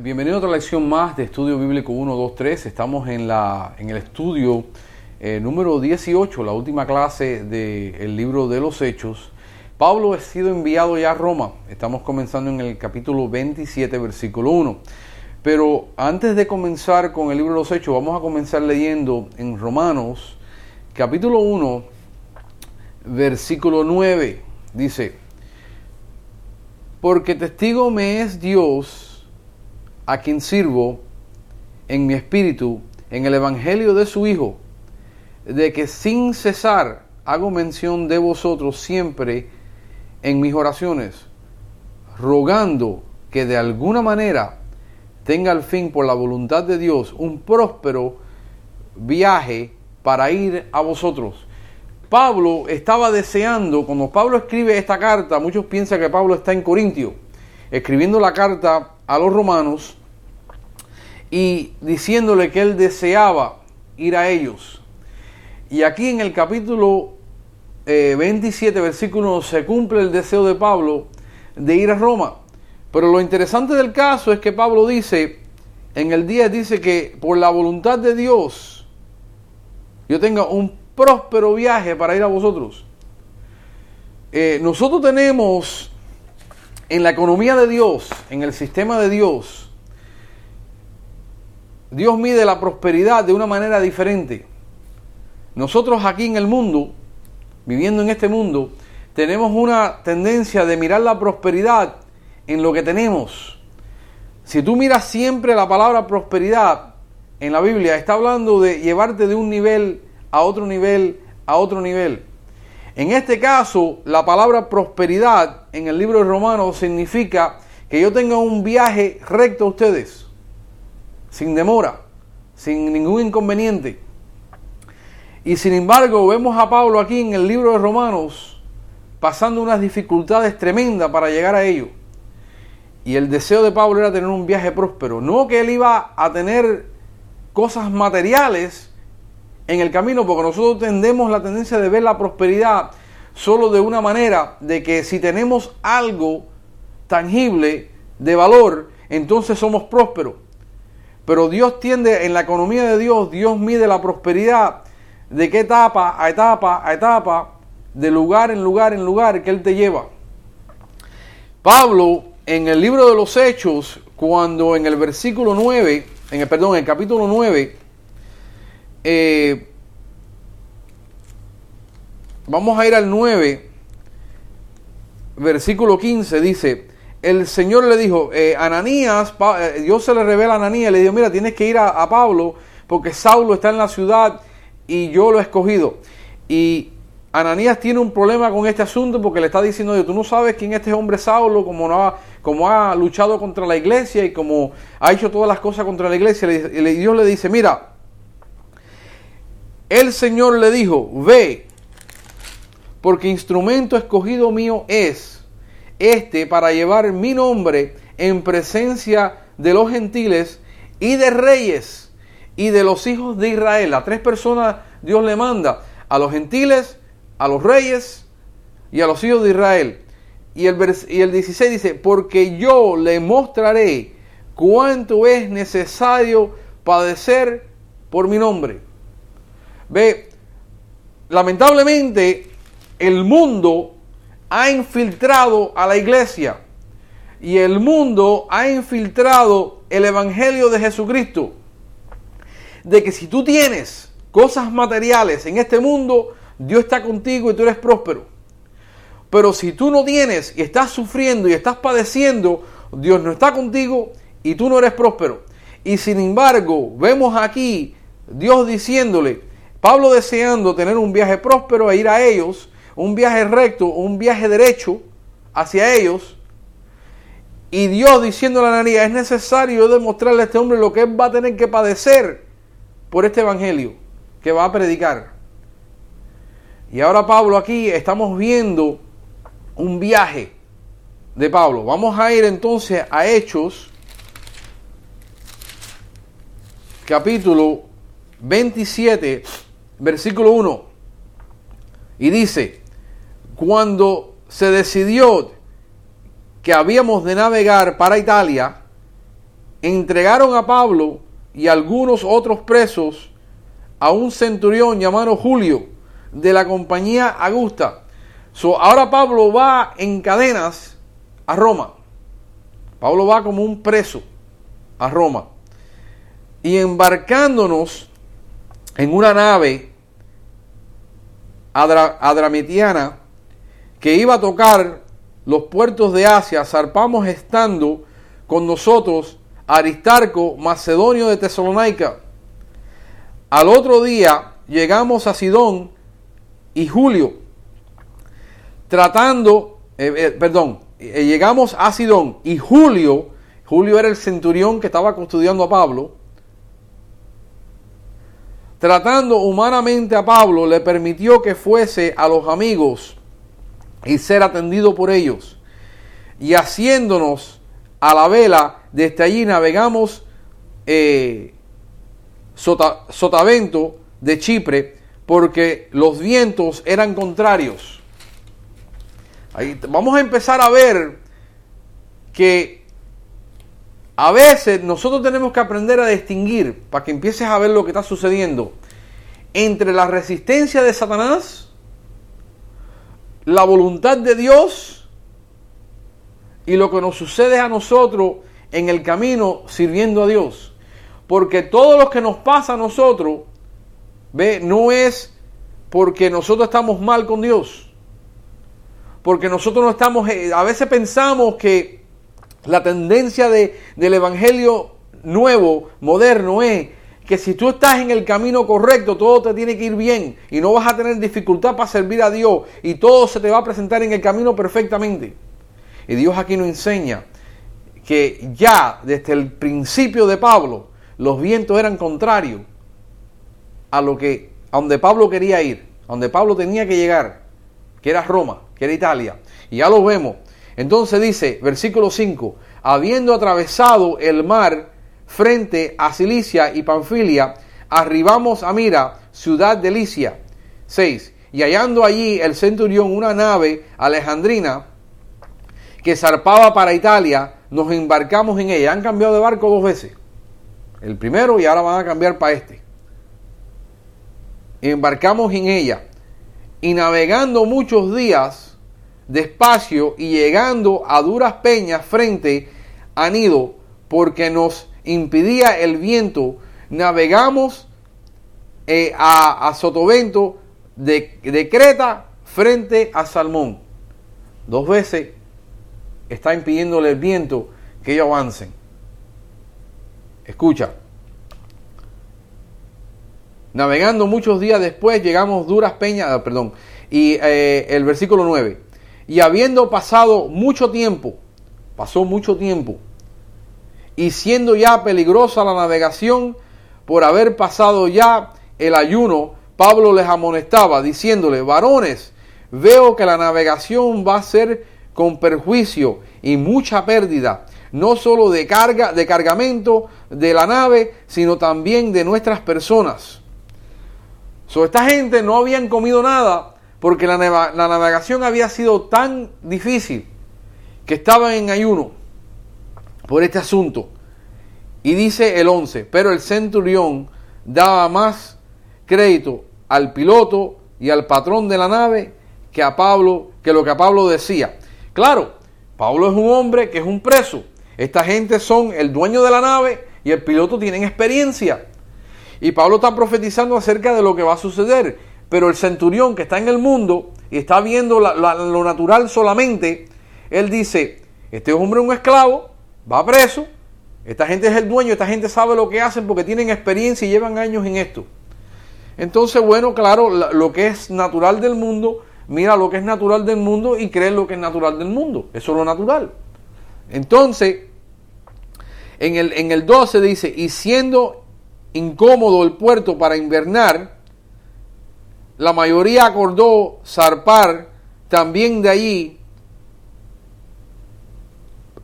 Bienvenido a otra lección más de Estudio Bíblico 1, 2, 3. Estamos en, la, en el estudio eh, número 18, la última clase del libro de los Hechos. Pablo ha sido enviado ya a Roma. Estamos comenzando en el capítulo 27, versículo 1. Pero antes de comenzar con el libro de los Hechos, vamos a comenzar leyendo en Romanos, capítulo 1, versículo 9. Dice, porque testigo me es Dios a quien sirvo en mi espíritu, en el Evangelio de su Hijo, de que sin cesar hago mención de vosotros siempre en mis oraciones, rogando que de alguna manera tenga al fin por la voluntad de Dios un próspero viaje para ir a vosotros. Pablo estaba deseando, cuando Pablo escribe esta carta, muchos piensan que Pablo está en Corintio, escribiendo la carta a los romanos, y diciéndole que él deseaba ir a ellos. Y aquí en el capítulo 27, eh, versículo 1, se cumple el deseo de Pablo de ir a Roma. Pero lo interesante del caso es que Pablo dice, en el 10 dice que por la voluntad de Dios, yo tenga un próspero viaje para ir a vosotros. Eh, nosotros tenemos en la economía de Dios, en el sistema de Dios, Dios mide la prosperidad de una manera diferente. Nosotros aquí en el mundo, viviendo en este mundo, tenemos una tendencia de mirar la prosperidad en lo que tenemos. Si tú miras siempre la palabra prosperidad en la Biblia, está hablando de llevarte de un nivel a otro nivel, a otro nivel. En este caso, la palabra prosperidad en el libro de Romanos significa que yo tenga un viaje recto a ustedes sin demora, sin ningún inconveniente. Y sin embargo vemos a Pablo aquí en el libro de Romanos pasando unas dificultades tremendas para llegar a ello. Y el deseo de Pablo era tener un viaje próspero. No que él iba a tener cosas materiales en el camino, porque nosotros tendemos la tendencia de ver la prosperidad solo de una manera, de que si tenemos algo tangible de valor, entonces somos prósperos. Pero Dios tiende, en la economía de Dios, Dios mide la prosperidad de qué etapa a etapa a etapa, de lugar en lugar en lugar que Él te lleva. Pablo, en el libro de los Hechos, cuando en el versículo 9, en el, perdón, en el capítulo 9, eh, vamos a ir al 9, versículo 15, dice, el Señor le dijo, eh, Ananías, eh, Dios se le revela a Ananías, le dijo, mira, tienes que ir a, Pablo porque Saulo está en la ciudad y yo lo he escogido. Y Ananías tiene un problema con este asunto porque le está diciendo, tú no sabes quién es este hombre Saulo, como, ha, como ha luchado contra la iglesia y como ha hecho todas las cosas contra la iglesia. Y Dios le dice, mira, el Señor le dijo, ve, porque instrumento escogido mío es este para llevar mi nombre en presencia de los gentiles y de reyes y de los hijos de Israel. A tres personas Dios le manda, a los gentiles, a los reyes y a los hijos de Israel. Y el, y el 16 dice, porque yo le mostraré cuánto es necesario padecer por mi nombre. Ve, lamentablemente el mundo ha infiltrado a la iglesia y el mundo ha infiltrado el Evangelio de Jesucristo. De que si tú tienes cosas materiales en este mundo, Dios está contigo y tú eres próspero. Pero si tú no tienes y estás sufriendo y estás padeciendo, Dios no está contigo y tú no eres próspero. Y sin embargo, vemos aquí Dios diciéndole, Pablo deseando tener un viaje próspero e ir a ellos, un viaje recto, un viaje derecho hacia ellos. Y Dios diciendo a Ananías, es necesario demostrarle a este hombre lo que él va a tener que padecer por este evangelio que va a predicar. Y ahora Pablo aquí estamos viendo un viaje de Pablo. Vamos a ir entonces a Hechos, capítulo 27, versículo 1. Y dice, cuando se decidió que habíamos de navegar para Italia, entregaron a Pablo y algunos otros presos a un centurión llamado Julio de la compañía Augusta. ahora Pablo va en cadenas a Roma. Pablo va como un preso a Roma. Y embarcándonos en una nave adramitiana que iba a tocar los puertos de Asia, zarpamos estando con nosotros Aristarco, macedonio de Tesalónica. Al otro día llegamos a Sidón y Julio, tratando, eh, eh, perdón, eh, llegamos a Sidón y Julio, Julio era el centurión que estaba custodiando a Pablo, tratando humanamente a Pablo, le permitió que fuese a los amigos y ser atendido por ellos. Y haciéndonos a la vela, desde allí navegamos eh, Sotavento de Chipre, porque los vientos eran contrarios. Ahí vamos a empezar a ver que a veces nosotros tenemos que aprender a distinguir, para que empieces a ver lo que está sucediendo, entre la resistencia de Satanás, la voluntad de Dios y lo que nos sucede a nosotros en el camino sirviendo a Dios. Porque todo lo que nos pasa a nosotros, ve, no es porque nosotros estamos mal con Dios. Porque nosotros no estamos, eh, a veces pensamos que la tendencia de, del Evangelio nuevo, moderno, es que si tú estás en el camino correcto, todo te tiene que ir bien y no vas a tener dificultad para servir a Dios y todo se te va a presentar en el camino perfectamente. Y Dios aquí nos enseña que ya desde el principio de Pablo los vientos eran contrarios a lo que a donde Pablo quería ir, a donde Pablo tenía que llegar, que era Roma, que era Italia. Y ya lo vemos. Entonces dice, versículo 5, habiendo atravesado el mar frente a Cilicia y Panfilia, arribamos a Mira, ciudad de Licia. 6. Y hallando allí el centurión una nave alejandrina que zarpaba para Italia, nos embarcamos en ella. Han cambiado de barco dos veces. El primero y ahora van a cambiar para este. Embarcamos en ella y navegando muchos días despacio y llegando a duras peñas frente a Nido, porque nos impidía el viento, navegamos eh, a, Sotovento de, de Creta frente a Salmón. Dos veces está impidiéndole el viento que ellos avancen. Escucha. Navegando muchos días después llegamos duras peñas, ah, perdón, y eh, el versículo 9. Y habiendo pasado mucho tiempo, pasó mucho tiempo, y siendo ya peligrosa la navegación por haber pasado ya el ayuno, Pablo les amonestaba diciéndole, varones, veo que la navegación va a ser con perjuicio y mucha pérdida, no solo de carga, de cargamento de la nave, sino también de nuestras personas. So, esta gente no habían comido nada porque la, la navegación había sido tan difícil que estaban en ayuno por este asunto. Y dice el 11, pero el centurión daba más crédito al piloto y al patrón de la nave que a Pablo, que lo que a Pablo decía. Claro, Pablo es un hombre que es un preso. Esta gente son el dueño de la nave y el piloto tienen experiencia. Y Pablo está profetizando acerca de lo que va a suceder. Pero el centurión que está en el mundo y está viendo lo natural solamente, él dice, este hombre es un esclavo, va preso, esta gente es el dueño, esta gente sabe lo que hacen porque tienen experiencia y llevan años en esto. Entonces, bueno, claro, lo que es natural del mundo mira lo que es natural del mundo y cree lo que es natural del mundo. Eso es lo natural. Entonces, en el, en el 12 dice, y siendo incómodo el puerto para invernar, la mayoría acordó zarpar también de allí,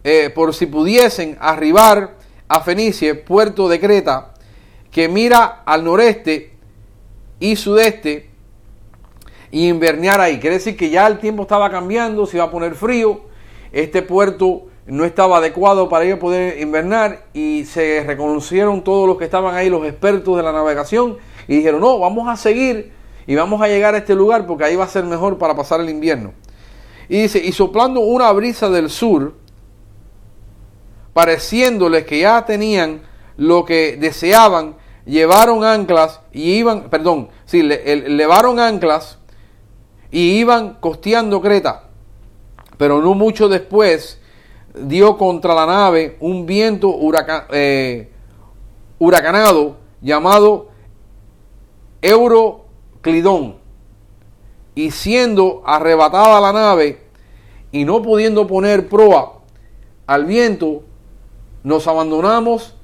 eh, por si pudiesen arribar a Fenice, puerto de Creta, que mira al noreste y sudeste, y invernear ahí. Quiere decir que ya el tiempo estaba cambiando, se iba a poner frío. Este puerto no estaba adecuado para ellos poder invernar y se reconocieron todos los que estaban ahí, los expertos de la navegación, y dijeron, no, vamos a seguir y vamos a llegar a este lugar porque ahí va a ser mejor para pasar el invierno. Y dice, y soplando una brisa del sur, pareciéndoles que ya tenían lo que deseaban, llevaron anclas y iban, perdón, sí, levaron anclas y iban costeando Creta. Pero no mucho después dio contra la nave un viento eh, huracanado llamado Euroclidón. Y siendo arrebatada la nave y no pudiendo poner proa al viento, nos abandonamos,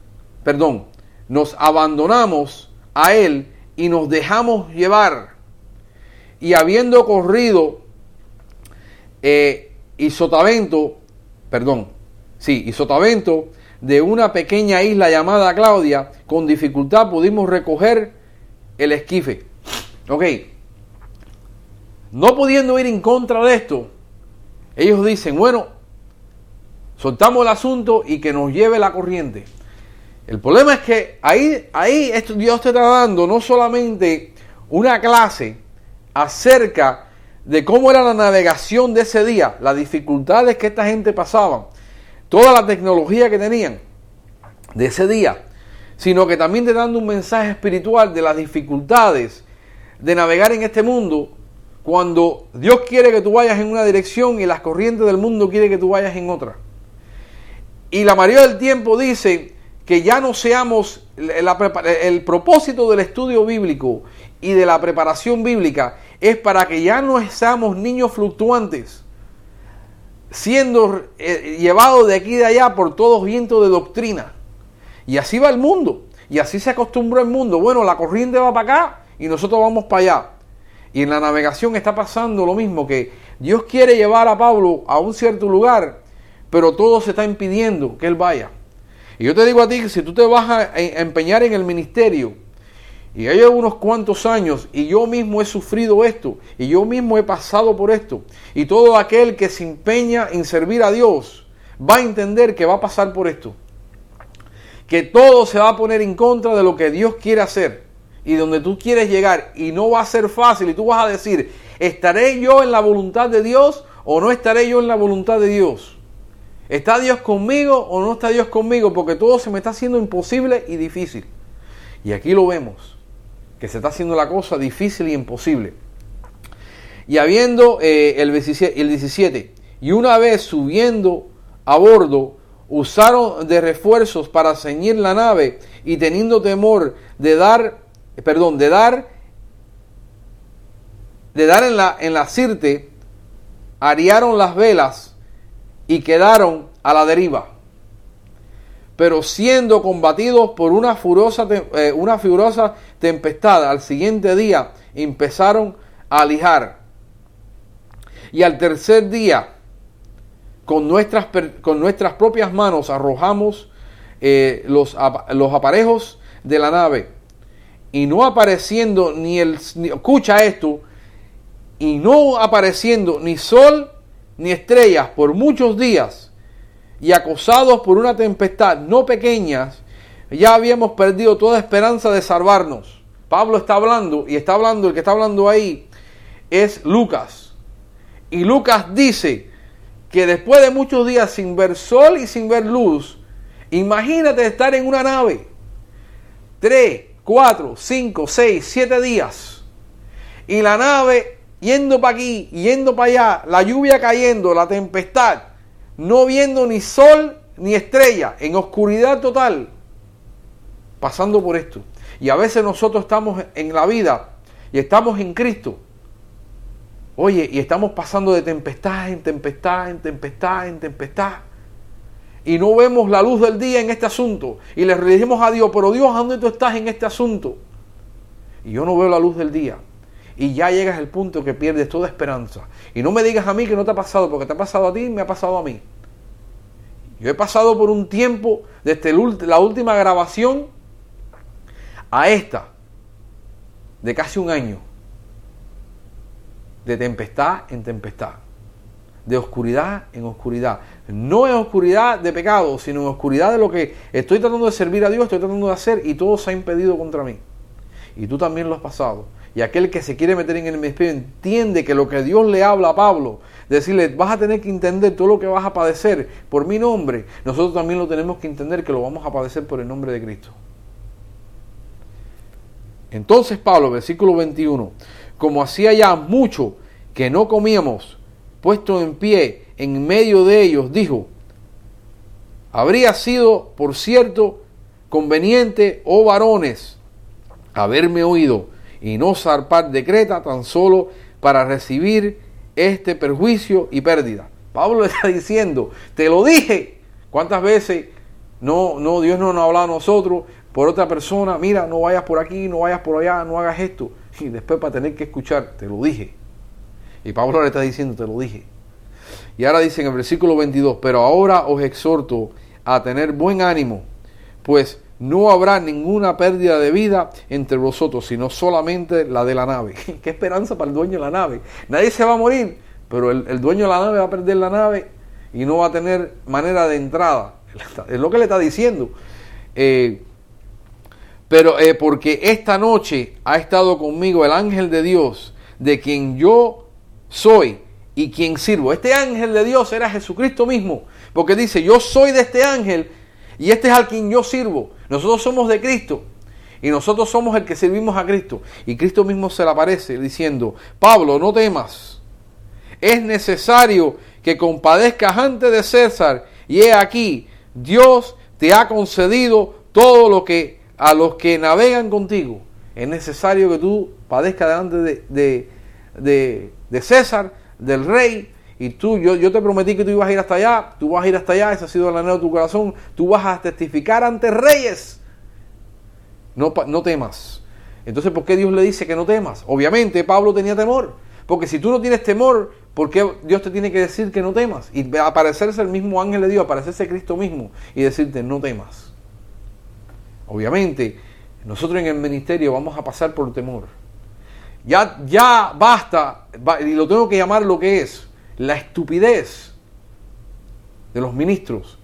perdón, nos abandonamos a él y nos dejamos llevar. Y habiendo corrido eh, y sotavento, perdón, sí, y sotavento de una pequeña isla llamada Claudia, con dificultad pudimos recoger el esquife. Ok, no pudiendo ir en contra de esto, ellos dicen, bueno, soltamos el asunto y que nos lleve la corriente. El problema es que ahí, ahí Dios te está dando no solamente una clase acerca de cómo era la navegación de ese día, las dificultades que esta gente pasaba, toda la tecnología que tenían de ese día, sino que también te dando un mensaje espiritual de las dificultades de navegar en este mundo cuando Dios quiere que tú vayas en una dirección y las corrientes del mundo quiere que tú vayas en otra. Y la mayoría del tiempo dice que ya no seamos, el propósito del estudio bíblico y de la preparación bíblica es para que ya no seamos niños fluctuantes, siendo eh, llevados de aquí y de allá por todos vientos de doctrina. Y así va el mundo, y así se acostumbró el mundo. Bueno, la corriente va para acá y nosotros vamos para allá. Y en la navegación está pasando lo mismo, que Dios quiere llevar a Pablo a un cierto lugar, pero todo se está impidiendo que él vaya. Y yo te digo a ti que si tú te vas a empeñar en el ministerio, y hay unos cuantos años, y yo mismo he sufrido esto, y yo mismo he pasado por esto, y todo aquel que se empeña en servir a Dios va a entender que va a pasar por esto. Que todo se va a poner en contra de lo que Dios quiere hacer y donde tú quieres llegar, y no va a ser fácil, y tú vas a decir, ¿estaré yo en la voluntad de Dios o no estaré yo en la voluntad de Dios? ¿Está Dios conmigo o no está Dios conmigo? Porque todo se me está haciendo imposible y difícil. Y aquí lo vemos, que se está haciendo la cosa difícil y imposible. Y habiendo eh, el, 17, el 17, y una vez subiendo a bordo, usaron de refuerzos para ceñir la nave y teniendo temor de dar, perdón, de dar, de dar en la, en la sirte, ariaron las velas y quedaron a la deriva. Pero siendo combatidos por una furiosa, eh, una furiosa tempestad, al siguiente día empezaron a lijar. Y al tercer día, con nuestras, con nuestras propias manos arrojamos eh, los, los aparejos de la nave. Y no apareciendo ni el... escucha esto. Y no apareciendo ni sol ni estrellas por muchos días y acosados por una tempestad no pequeñas, ya habíamos perdido toda esperanza de salvarnos. Pablo está hablando y está hablando, el que está hablando ahí es Lucas. Y Lucas dice que después de muchos días sin ver sol y sin ver luz, imagínate estar en una nave. Tres, cuatro, cinco, seis, siete días. Y la nave yendo para aquí, yendo para allá, la lluvia cayendo, la tempestad, no viendo ni sol ni estrella, en oscuridad total, pasando por esto. Y a veces nosotros estamos en la vida y estamos en Cristo. Oye, y estamos pasando de tempestad en tempestad, en tempestad, en tempestad. Y no vemos la luz del día en este asunto. Y le dirigimos a Dios, pero Dios, ¿a dónde tú estás en este asunto? Y yo no veo la luz del día y ya llegas al punto que pierdes toda esperanza. Y no me digas a mí que no te ha pasado, porque te ha pasado a ti y me ha pasado a mí. Yo he pasado por un tiempo desde la última grabación a esta, de casi un año, de tempestad en tempestad. de oscuridad en oscuridad. No en oscuridad de pecado, sino en oscuridad de lo que estoy tratando de servir a Dios, estoy tratando de hacer y todo se ha impedido contra mí. Y tú también lo has pasado. Y aquel que se quiere meter en el ministerio entiende que lo que Dios le habla a Pablo, decirle, vas a tener que entender todo lo que vas a padecer por mi nombre, nosotros también lo tenemos que entender que lo vamos a padecer por el nombre de Cristo. Entonces Pablo, versículo 21, como hacía ya mucho que no comíamos, puesto en pie en medio de ellos, dijo, habría sido, por cierto, conveniente, oh varones, haberme oído y no zarpar de Creta tan solo para recibir este perjuicio y pérdida. Pablo está diciendo, te lo dije. ¿Cuántas veces no, no, Dios no nos ha hablado a nosotros por otra persona? Mira, no vayas por aquí, no vayas por allá, no hagas esto. Y después para tener que escuchar, te lo dije. Y Pablo le está diciendo, te lo dije. Y ahora dice en el versículo 22, pero ahora os exhorto a tener buen ánimo, pues no habrá ninguna pérdida de vida entre vosotros, sino solamente la de la nave. Qué esperanza para el dueño de la nave. Nadie se va a morir, pero el, dueño de la nave va a perder la nave y no va a tener manera de entrada. Es lo que le está diciendo. Eh, pero eh, porque esta noche ha estado conmigo el ángel de Dios, de quien yo soy y quien sirvo. Este ángel de Dios era Jesucristo mismo, porque dice, yo soy de este ángel y este es al quien yo sirvo. Nosotros somos de Cristo. Y nosotros somos el que servimos a Cristo. Y Cristo mismo se le aparece diciendo, Pablo, no temas. Es necesario que compadezcas antes de César. Y he aquí, Dios te ha concedido todo lo que a los que navegan contigo. Es necesario que tú padezcas delante de, de, de, César, del rey. Y tú, yo, yo te prometí que tú ibas a ir hasta allá, tú vas a ir hasta allá, ese ha sido el anhelo de tu corazón, tú vas a testificar ante reyes no, no temas. Entonces, ¿por qué Dios le dice que no temas? Obviamente, Pablo tenía temor. Porque si tú no tienes temor, ¿por qué Dios te tiene que decir que no temas? Y aparecerse el mismo ángel de Dios, aparecerse Cristo mismo y decirte no temas. Obviamente, nosotros en el ministerio vamos a pasar por temor. Ya, ya basta, y lo tengo que llamar lo que es, la estupidez de los ministros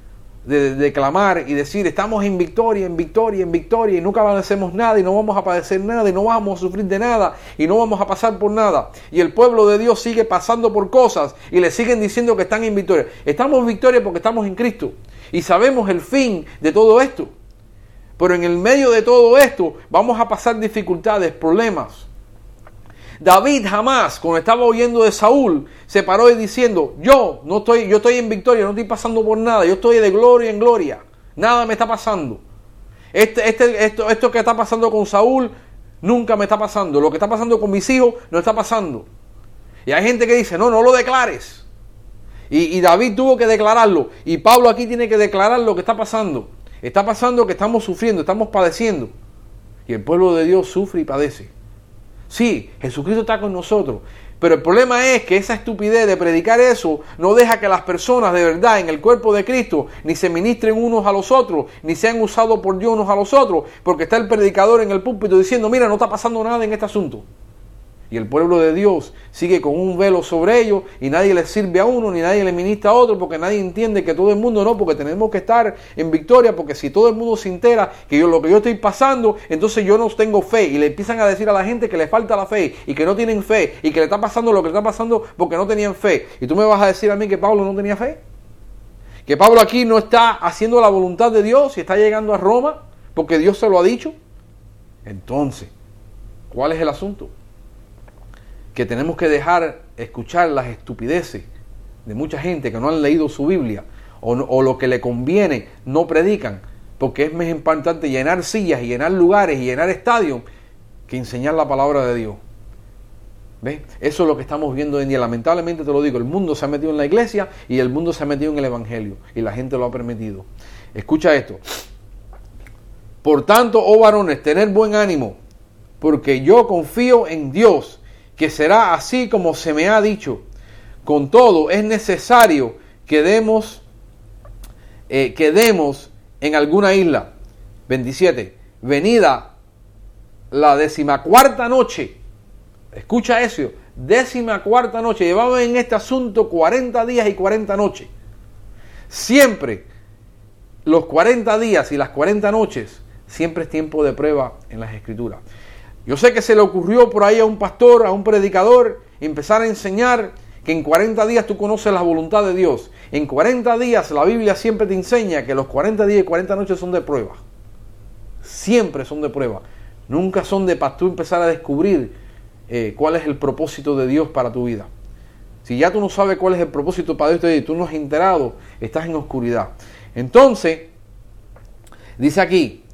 de, declamar y decir estamos en victoria, en victoria, en victoria y nunca avancemos nada y no vamos a padecer nada y no vamos a sufrir de nada y no vamos a pasar por nada. Y el pueblo de Dios sigue pasando por cosas y le siguen diciendo que están en victoria. Estamos en victoria porque estamos en Cristo y sabemos el fin de todo esto. Pero en el medio de todo esto vamos a pasar dificultades, problemas. David jamás, cuando estaba oyendo de Saúl, se paró y diciendo, yo no estoy, yo estoy en victoria, no estoy pasando por nada, yo estoy de gloria en gloria, nada me está pasando. Este, este, esto, esto que está pasando con Saúl nunca me está pasando. Lo que está pasando con mis hijos no está pasando. Y hay gente que dice, no, no lo declares. Y, y David tuvo que declararlo. Y Pablo aquí tiene que declarar lo que está pasando. Está pasando que estamos sufriendo, estamos padeciendo. Y el pueblo de Dios sufre y padece. Sí, Jesucristo está con nosotros. Pero el problema es que esa estupidez de predicar eso no deja que las personas de verdad en el cuerpo de Cristo ni se ministren unos a los otros, ni sean usados por Dios unos a los otros, porque está el predicador en el púlpito diciendo, mira, no está pasando nada en este asunto. Y el pueblo de Dios sigue con un velo sobre ellos y nadie les sirve a uno ni nadie le ministra a otro porque nadie entiende que todo el mundo no, porque tenemos que estar en victoria, porque si todo el mundo se entera que yo lo que yo estoy pasando, entonces yo no tengo fe y le empiezan a decir a la gente que le falta la fe y que no tienen fe y que le está pasando lo que le está pasando porque no tenían fe. Y tú me vas a decir a mí que Pablo no tenía fe? Que Pablo aquí no está haciendo la voluntad de Dios y está llegando a Roma porque Dios se lo ha dicho. Entonces, ¿cuál es el asunto? Que tenemos que dejar escuchar las estupideces de mucha gente que no han leído su Biblia o, lo que le conviene no predican, porque es más importante llenar sillas y llenar lugares y llenar estadios que enseñar la palabra de Dios. ¿Ves? Eso es lo que estamos viendo hoy en día. Lamentablemente te lo digo, el mundo se ha metido en la iglesia y el mundo se ha metido en el Evangelio y la gente lo ha permitido. Escucha esto. Por tanto, oh varones, tener buen ánimo, porque yo confío en Dios que será así como se me ha dicho. Con todo, es necesario que demos, eh, que demos en alguna isla. 27. Venida la decimacuarta noche. Escucha eso. décima cuarta noche. Llevaban en este asunto 40 días y 40 noches. Siempre los 40 días y las 40 noches, siempre es tiempo de prueba en las escrituras. Yo sé que se le ocurrió por ahí a un pastor, a un predicador, empezar a enseñar que en 40 días tú conoces la voluntad de Dios. En 40 días la Biblia siempre te enseña que los 40 días y 40 noches son de prueba. Siempre son de prueba. Nunca son de para tú empezar a descubrir eh, cuál es el propósito de Dios para tu vida. Si ya tú no sabes cuál es el propósito para Dios y tú no has enterado, estás en oscuridad. Entonces, dice aquí,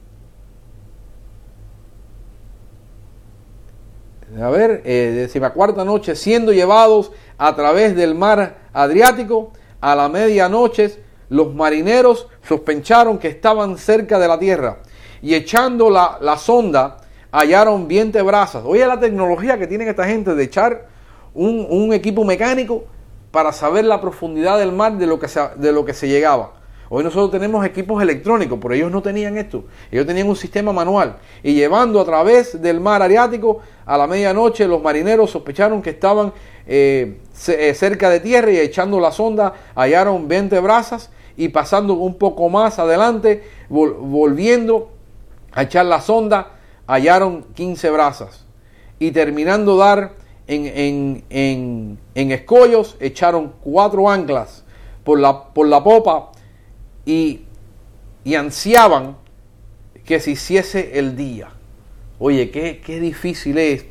a ver, eh, cuarta noche, siendo llevados a través del mar Adriático, a la medianoche, los marineros sospecharon que estaban cerca de la tierra y echando la, la sonda, hallaron 20 brasas. Oye la tecnología que tienen esta gente de echar un, un, equipo mecánico para saber la profundidad del mar de lo que se, de lo que se llegaba. Hoy nosotros tenemos equipos electrónicos, pero ellos no tenían esto. Ellos tenían un sistema manual. Y llevando a través del mar Ariático a la medianoche, los marineros sospecharon que estaban eh, eh, cerca de tierra y echando la sonda hallaron 20 brasas y pasando un poco más adelante, volviendo a echar la sonda, hallaron 15 brasas. Y terminando dar en, en, en, escollos, echaron cuatro anclas por la, por la popa y, y ansiaban que se hiciese el día. Oye, qué, qué difícil es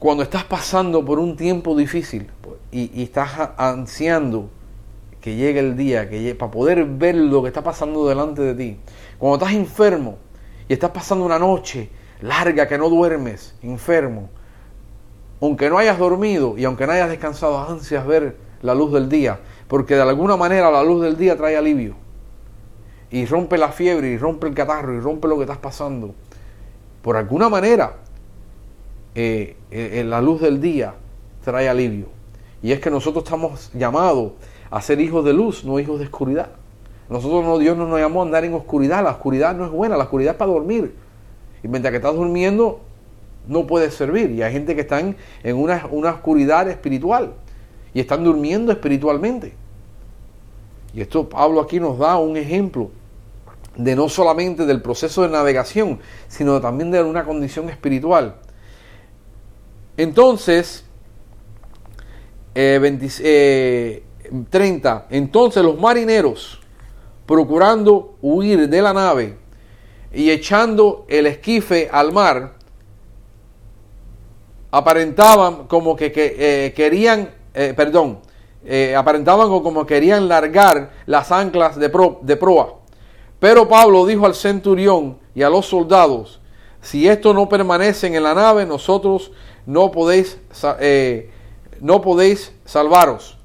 cuando estás pasando por un tiempo difícil y, estás ansiando que llegue el día, que para poder ver lo que está pasando delante de ti. Cuando estás enfermo y estás pasando una noche larga que no duermes, enfermo, aunque no hayas dormido y aunque no hayas descansado, ansias ver la luz del día porque de alguna manera la luz del día trae alivio. Y rompe la fiebre, y rompe el catarro, y rompe lo que estás pasando. Por alguna manera, eh, eh, la luz del día trae alivio. Y es que nosotros estamos llamados a ser hijos de luz, no hijos de oscuridad. Nosotros no, Dios no nos llamó a andar en oscuridad. La oscuridad no es buena, la oscuridad es para dormir. Y mientras que estás durmiendo, no puedes servir. Y hay gente que está en una, una oscuridad espiritual y están durmiendo espiritualmente. Y esto Pablo aquí nos da un ejemplo de no solamente del proceso de navegación, sino también de una condición espiritual. Entonces, 30, eh, eh, entonces los marineros, procurando huir de la nave y echando el esquife al mar, aparentaban como que, eh, querían eh, perdón, eh, aparentaban como querían largar las anclas de, de proa. Pero Pablo dijo al centurión y a los soldados, si esto no permanecen en la nave, nosotros no podéis, eh, no podéis salvaros.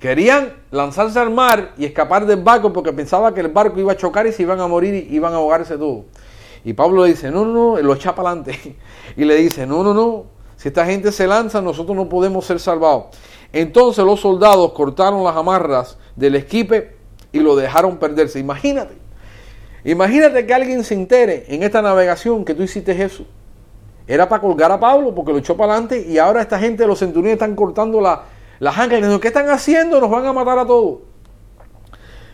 Querían lanzarse al mar y escapar del barco porque pensaba que el barco iba a chocar y se iban a morir y iban a ahogarse todos. Y Pablo le dice, no, no, no, lo echa para adelante. Y le dice, no, no, no, si esta gente se lanza, nosotros no podemos ser salvados. Entonces los soldados cortaron las amarras del esquipe y lo dejaron perderse. Imagínate, imagínate que alguien se entere en esta navegación que tú hiciste eso. Era para colgar a Pablo porque lo echó para adelante y ahora esta gente de los centuriones están cortando la, las anclas. ¿Qué están haciendo? Nos van a matar a todos.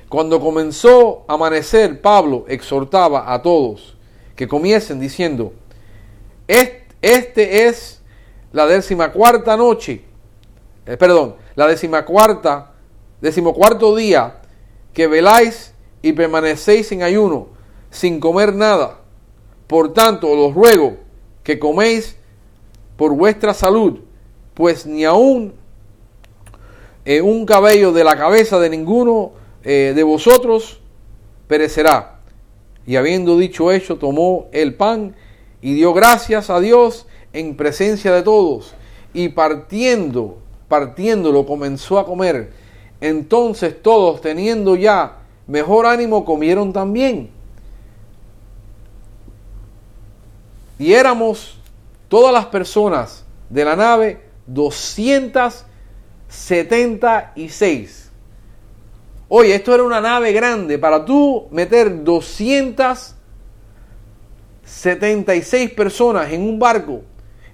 Cuando comenzó a amanecer, Pablo exhortaba a todos que comiesen diciendo, este es la décima cuarta noche eh, perdón, la decimacuarta, decimocuarto día que veláis y permanecéis en ayuno, sin comer nada. Por tanto, os ruego que coméis por vuestra salud, pues ni aun eh, un cabello de la cabeza de ninguno eh, de vosotros perecerá. Y habiendo dicho eso, tomó el pan y dio gracias a Dios en presencia de todos, y partiendo partiéndolo comenzó a comer. Entonces todos, teniendo ya mejor ánimo, comieron también. Y éramos todas las personas de la nave 276. Oye, esto era una nave grande. Para tú meter 276 personas en un barco,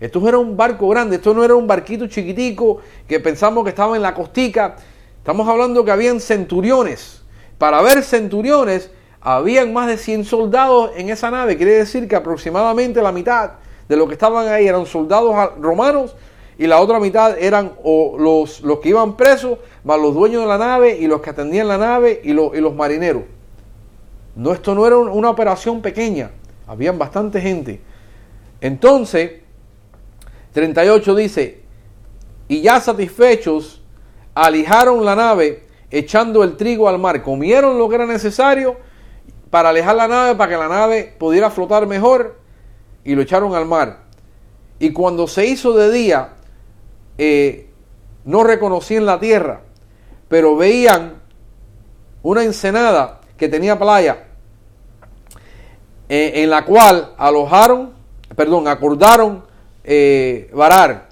Esto era un barco grande, esto no era un barquito chiquitico que pensamos que estaba en la costica. Estamos hablando que habían centuriones. Para ver centuriones, habían más de 100 soldados en esa nave. Quiere decir que aproximadamente la mitad de los que estaban ahí eran soldados romanos y la otra mitad eran los, que iban presos, más los dueños de la nave y los que atendían la nave y, y los marineros. No, esto no era una operación pequeña, habían bastante gente. Entonces, 38 dice, y ya satisfechos, alijaron la nave echando el trigo al mar, comieron lo que era necesario para alejar la nave, para que la nave pudiera flotar mejor, y lo echaron al mar. Y cuando se hizo de día, eh, no reconocían la tierra, pero veían una ensenada que tenía playa, eh, en la cual alojaron, perdón, acordaron eh, varar,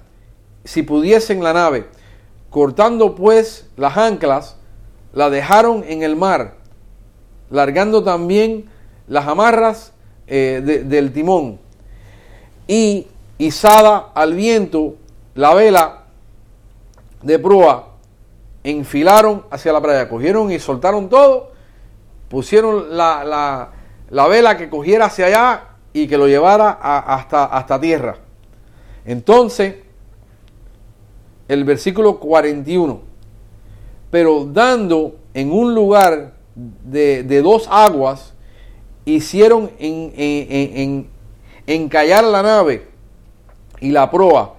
si pudiesen la nave. Cortando pues las anclas, la dejaron en el mar, largando también las amarras eh, del timón. Y izada al viento la vela de proa, enfilaron hacia la playa, cogieron y soltaron todo, pusieron la, la, vela que cogiera hacia allá y que lo llevara hasta, hasta tierra. Entonces, el versículo 41, pero dando en un lugar de, dos aguas, hicieron en, en, encallar la nave y la proa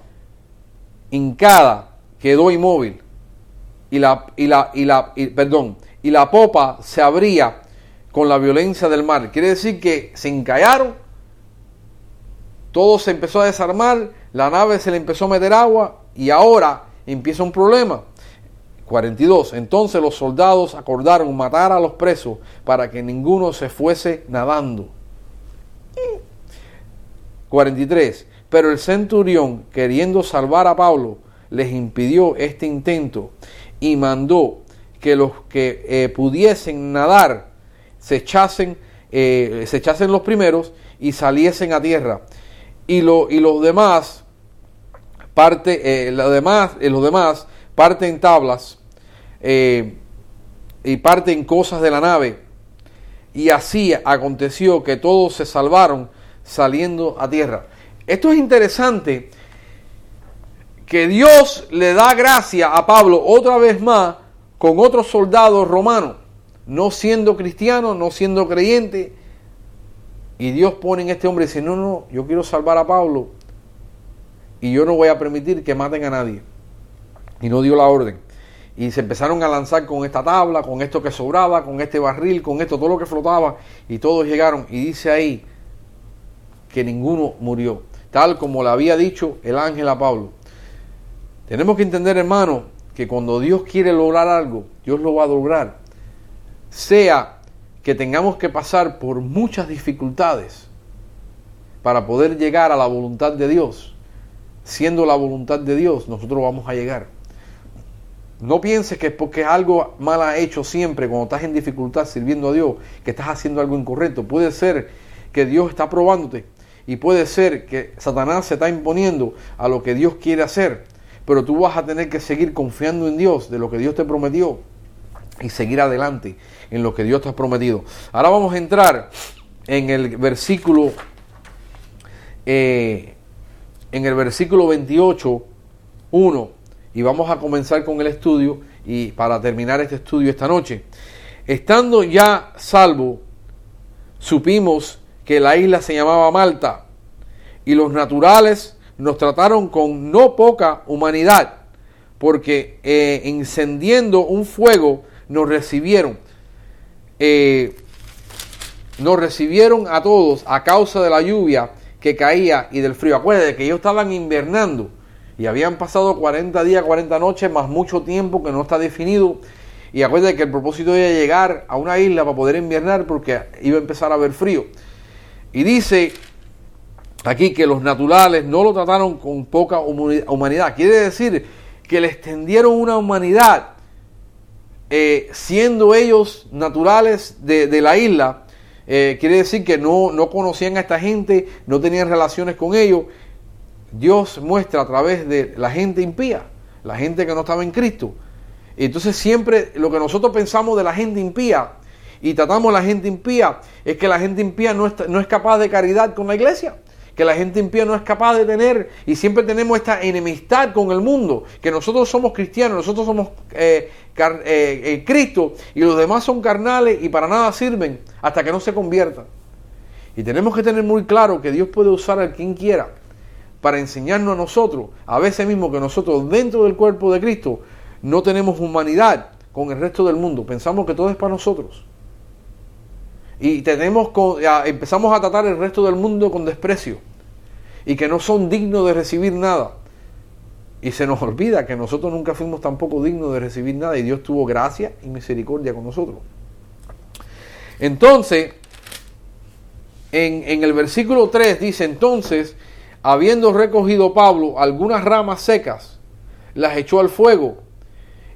hincada quedó inmóvil y la, y la, y la, perdón, y la popa se abría con la violencia del mar. Quiere decir que se encallaron, todo se empezó a desarmar, la nave se le empezó a meter agua y ahora empieza un problema. 42. Entonces los soldados acordaron matar a los presos para que ninguno se fuese nadando. 43. Pero el centurión, queriendo salvar a Pablo, les impidió este intento y mandó que los que eh, pudiesen nadar se echasen, eh, se echasen los primeros y saliesen a tierra. Y, lo, y los demás, parte, eh, demás, los demás parten tablas eh, y parten cosas de la nave. Y así aconteció que todos se salvaron saliendo a tierra. Esto es interesante que Dios le da gracia a Pablo otra vez más con otros soldados romanos, no siendo cristiano, no siendo creyente. Y Dios pone en este hombre y dice, no, no, yo quiero salvar a Pablo y yo no voy a permitir que maten a nadie. Y no dio la orden. Y se empezaron a lanzar con esta tabla, con esto que sobraba, con este barril, con esto, todo lo que flotaba. Y todos llegaron. Y dice ahí que ninguno murió. Tal como le había dicho el ángel a Pablo. Tenemos que entender, hermano, que cuando Dios quiere lograr algo, Dios lo va a lograr. Sea que tengamos que pasar por muchas dificultades para poder llegar a la voluntad de Dios. Siendo la voluntad de Dios, nosotros vamos a llegar. No pienses que es porque algo mal ha hecho siempre cuando estás en dificultad sirviendo a Dios, que estás haciendo algo incorrecto. Puede ser que Dios está probándote y puede ser que Satanás se está imponiendo a lo que Dios quiere hacer, pero tú vas a tener que seguir confiando en Dios, de lo que Dios te prometió y seguir adelante en lo que Dios te ha prometido. Ahora vamos a entrar en el versículo eh, en el versículo 28, 1 y vamos a comenzar con el estudio y para terminar este estudio esta noche. Estando ya salvo, supimos que la isla se llamaba Malta y los naturales nos trataron con no poca humanidad, porque eh, encendiendo un fuego nos recibieron. Eh, nos recibieron a todos a causa de la lluvia que caía y del frío. Acuérdense que ellos estaban invernando y habían pasado 40 días, 40 noches, más mucho tiempo que no está definido. Y acuérdate que el propósito era llegar a una isla para poder inviernar porque iba a empezar a haber frío. Y dice aquí que los naturales no lo trataron con poca humanidad. Quiere decir que le extendieron una humanidad eh, siendo ellos naturales de, la isla. Eh, quiere decir que no, no conocían a esta gente, no tenían relaciones con ellos Dios muestra a través de la gente impía, la gente que no estaba en Cristo. Entonces siempre lo que nosotros pensamos de la gente impía y tratamos a la gente impía es que la gente impía no, no es capaz de caridad con la iglesia que la gente impía no es capaz de tener y siempre tenemos esta enemistad con el mundo, que nosotros somos cristianos, nosotros somos eh, eh, eh, Cristo y los demás son carnales y para nada sirven hasta que no se conviertan. Y tenemos que tener muy claro que Dios puede usar a quien quiera para enseñarnos a nosotros, a veces mismo que nosotros dentro del cuerpo de Cristo no tenemos humanidad con el resto del mundo, pensamos que todo es para nosotros. Y tenemos empezamos a tratar el resto del mundo con desprecio y que no son dignos de recibir nada. Y se nos olvida que nosotros nunca fuimos tampoco dignos de recibir nada y Dios tuvo gracia y misericordia con nosotros. Entonces, en, en el versículo 3 dice, entonces, habiendo recogido Pablo algunas ramas secas, las echó al fuego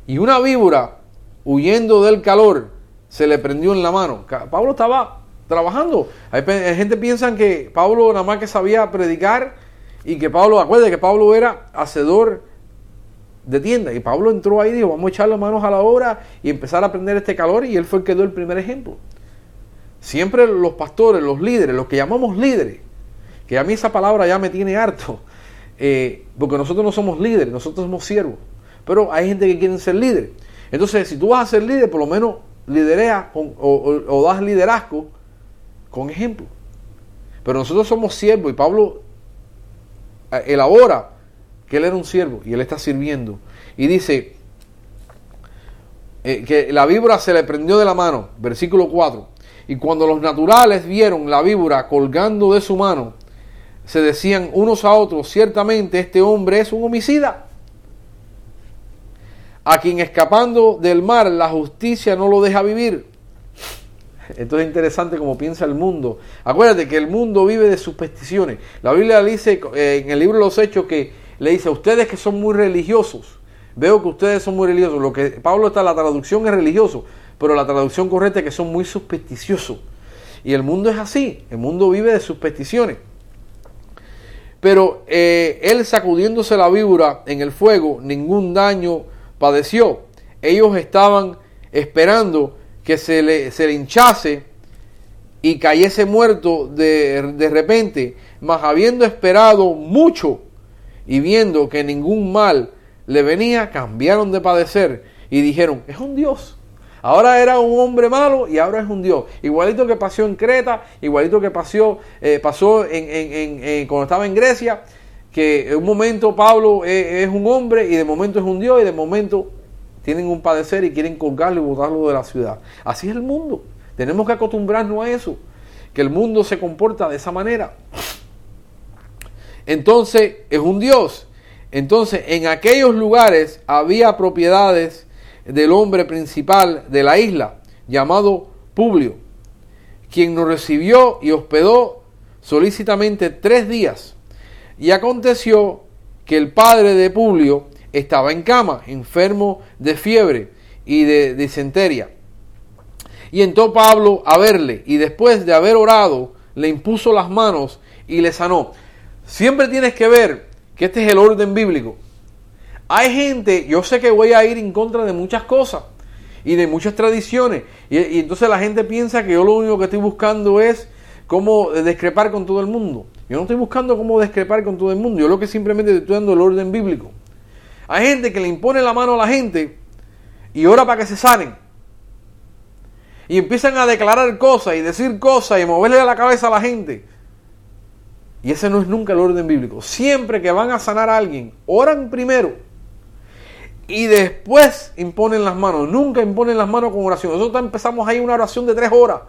y una víbora, huyendo del calor, se le prendió en la mano. Pablo estaba trabajando. Hay, gente piensa que Pablo nada más que sabía predicar y que Pablo, acuérdate que Pablo era hacedor de tienda y Pablo entró ahí y dijo, vamos a echar las manos a la obra y empezar a aprender este calor y él fue el que dio el primer ejemplo. Siempre los pastores, los líderes, los que llamamos líderes, que a mí esa palabra ya me tiene harto, eh, porque nosotros no somos líderes, nosotros somos siervos, pero hay gente que quiere ser líder. Entonces, si tú vas a ser líder, por lo menos liderea o das liderazgo con ejemplo. Pero nosotros somos siervos y Pablo eh, elabora que él era un siervo y él está sirviendo. Y dice eh, que la víbora se le prendió de la mano, versículo 4. Y cuando los naturales vieron la víbora colgando de su mano, se decían unos a otros, ciertamente este hombre es un homicida, a quien escapando del mar la justicia no lo deja vivir. Entonces es interesante como piensa el mundo. Acuérdate que el mundo vive de supersticiones. La Biblia dice eh, en el libro de los Hechos que le dice a ustedes que son muy religiosos. Veo que ustedes son muy religiosos. Lo que Pablo está, la traducción es religioso, pero la traducción correcta es que son muy supersticiosos. Y el mundo es así. El mundo vive de supersticiones. Pero eh, él sacudiéndose la víbora en el fuego, ningún daño padeció. Ellos estaban esperando que se le, se le hinchase y cayese muerto de, de repente, mas habiendo esperado mucho y viendo que ningún mal le venía, cambiaron de padecer y dijeron, es un Dios. Ahora era un hombre malo y ahora es un Dios. Igualito que pasó en Creta, igualito que pasó, eh, pasó en, cuando estaba en Grecia, que en un momento Pablo es, es un hombre y de momento es un Dios y de momento tienen un padecer y quieren colgarlo y botarlo de la ciudad. Así es el mundo. Tenemos que acostumbrarnos a eso, que el mundo se comporta de esa manera. Entonces es un Dios. Entonces en aquellos lugares había propiedades del hombre principal de la isla, llamado Publio, quien nos recibió y hospedó solícitamente tres días. Y aconteció que el padre de Publio estaba en cama, enfermo de fiebre y de disentería. Y entró Pablo a verle y después de haber orado, le impuso las manos y le sanó. Siempre tienes que ver que este es el orden bíblico. Hay gente, yo sé que voy a ir en contra de muchas cosas y de muchas tradiciones. Y, entonces la gente piensa que yo lo único que estoy buscando es cómo discrepar con todo el mundo. Yo no estoy buscando cómo discrepar con todo el mundo. Yo lo que simplemente estoy dando el orden bíblico. Hay gente que le impone la mano a la gente y ora para que se sanen. Y empiezan a declarar cosas y decir cosas y moverle la cabeza a la gente. Y ese no es nunca el orden bíblico. Siempre que van a sanar a alguien, oran primero y después imponen las manos. Nunca imponen las manos con oración. Nosotros empezamos ahí una oración de tres horas,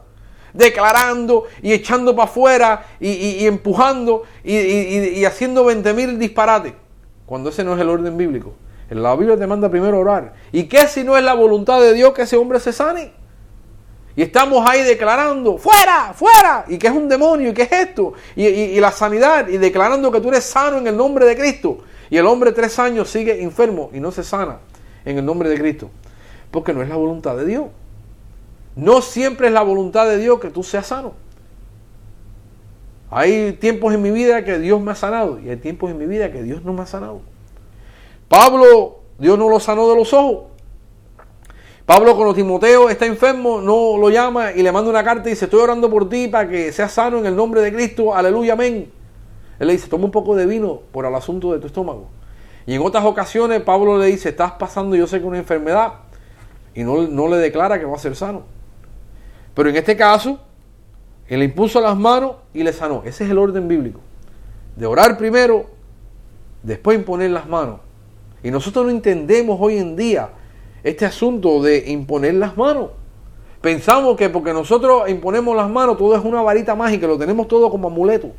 declarando y echando para afuera y, empujando y, y haciendo 20 mil disparates cuando ese no es el orden bíblico. La Biblia te manda primero orar. ¿Y qué si no es la voluntad de Dios que ese hombre se sane? Y estamos ahí declarando, fuera, fuera, y que es un demonio, y que es esto, y, la sanidad, y declarando que tú eres sano en el nombre de Cristo. Y el hombre tres años sigue enfermo y no se sana en el nombre de Cristo. Porque no es la voluntad de Dios. No siempre es la voluntad de Dios que tú seas sano. Hay tiempos en mi vida que Dios me ha sanado y hay tiempos en mi vida que Dios no me ha sanado. Pablo, Dios no lo sanó de los ojos. Pablo cuando Timoteo está enfermo, no lo llama y le manda una carta y dice, estoy orando por ti para que seas sano en el nombre de Cristo, aleluya, amén. Él le dice, toma un poco de vino por el asunto de tu estómago. Y en otras ocasiones Pablo le dice, estás pasando yo sé que una enfermedad y no, no le declara que va a ser sano. Pero en este caso, él le impuso las manos y le sanó. Ese es el orden bíblico. De orar primero, después imponer las manos. Y nosotros no entendemos hoy en día este asunto de imponer las manos. Pensamos que porque nosotros imponemos las manos todo es una varita mágica, lo tenemos todo como amuleto.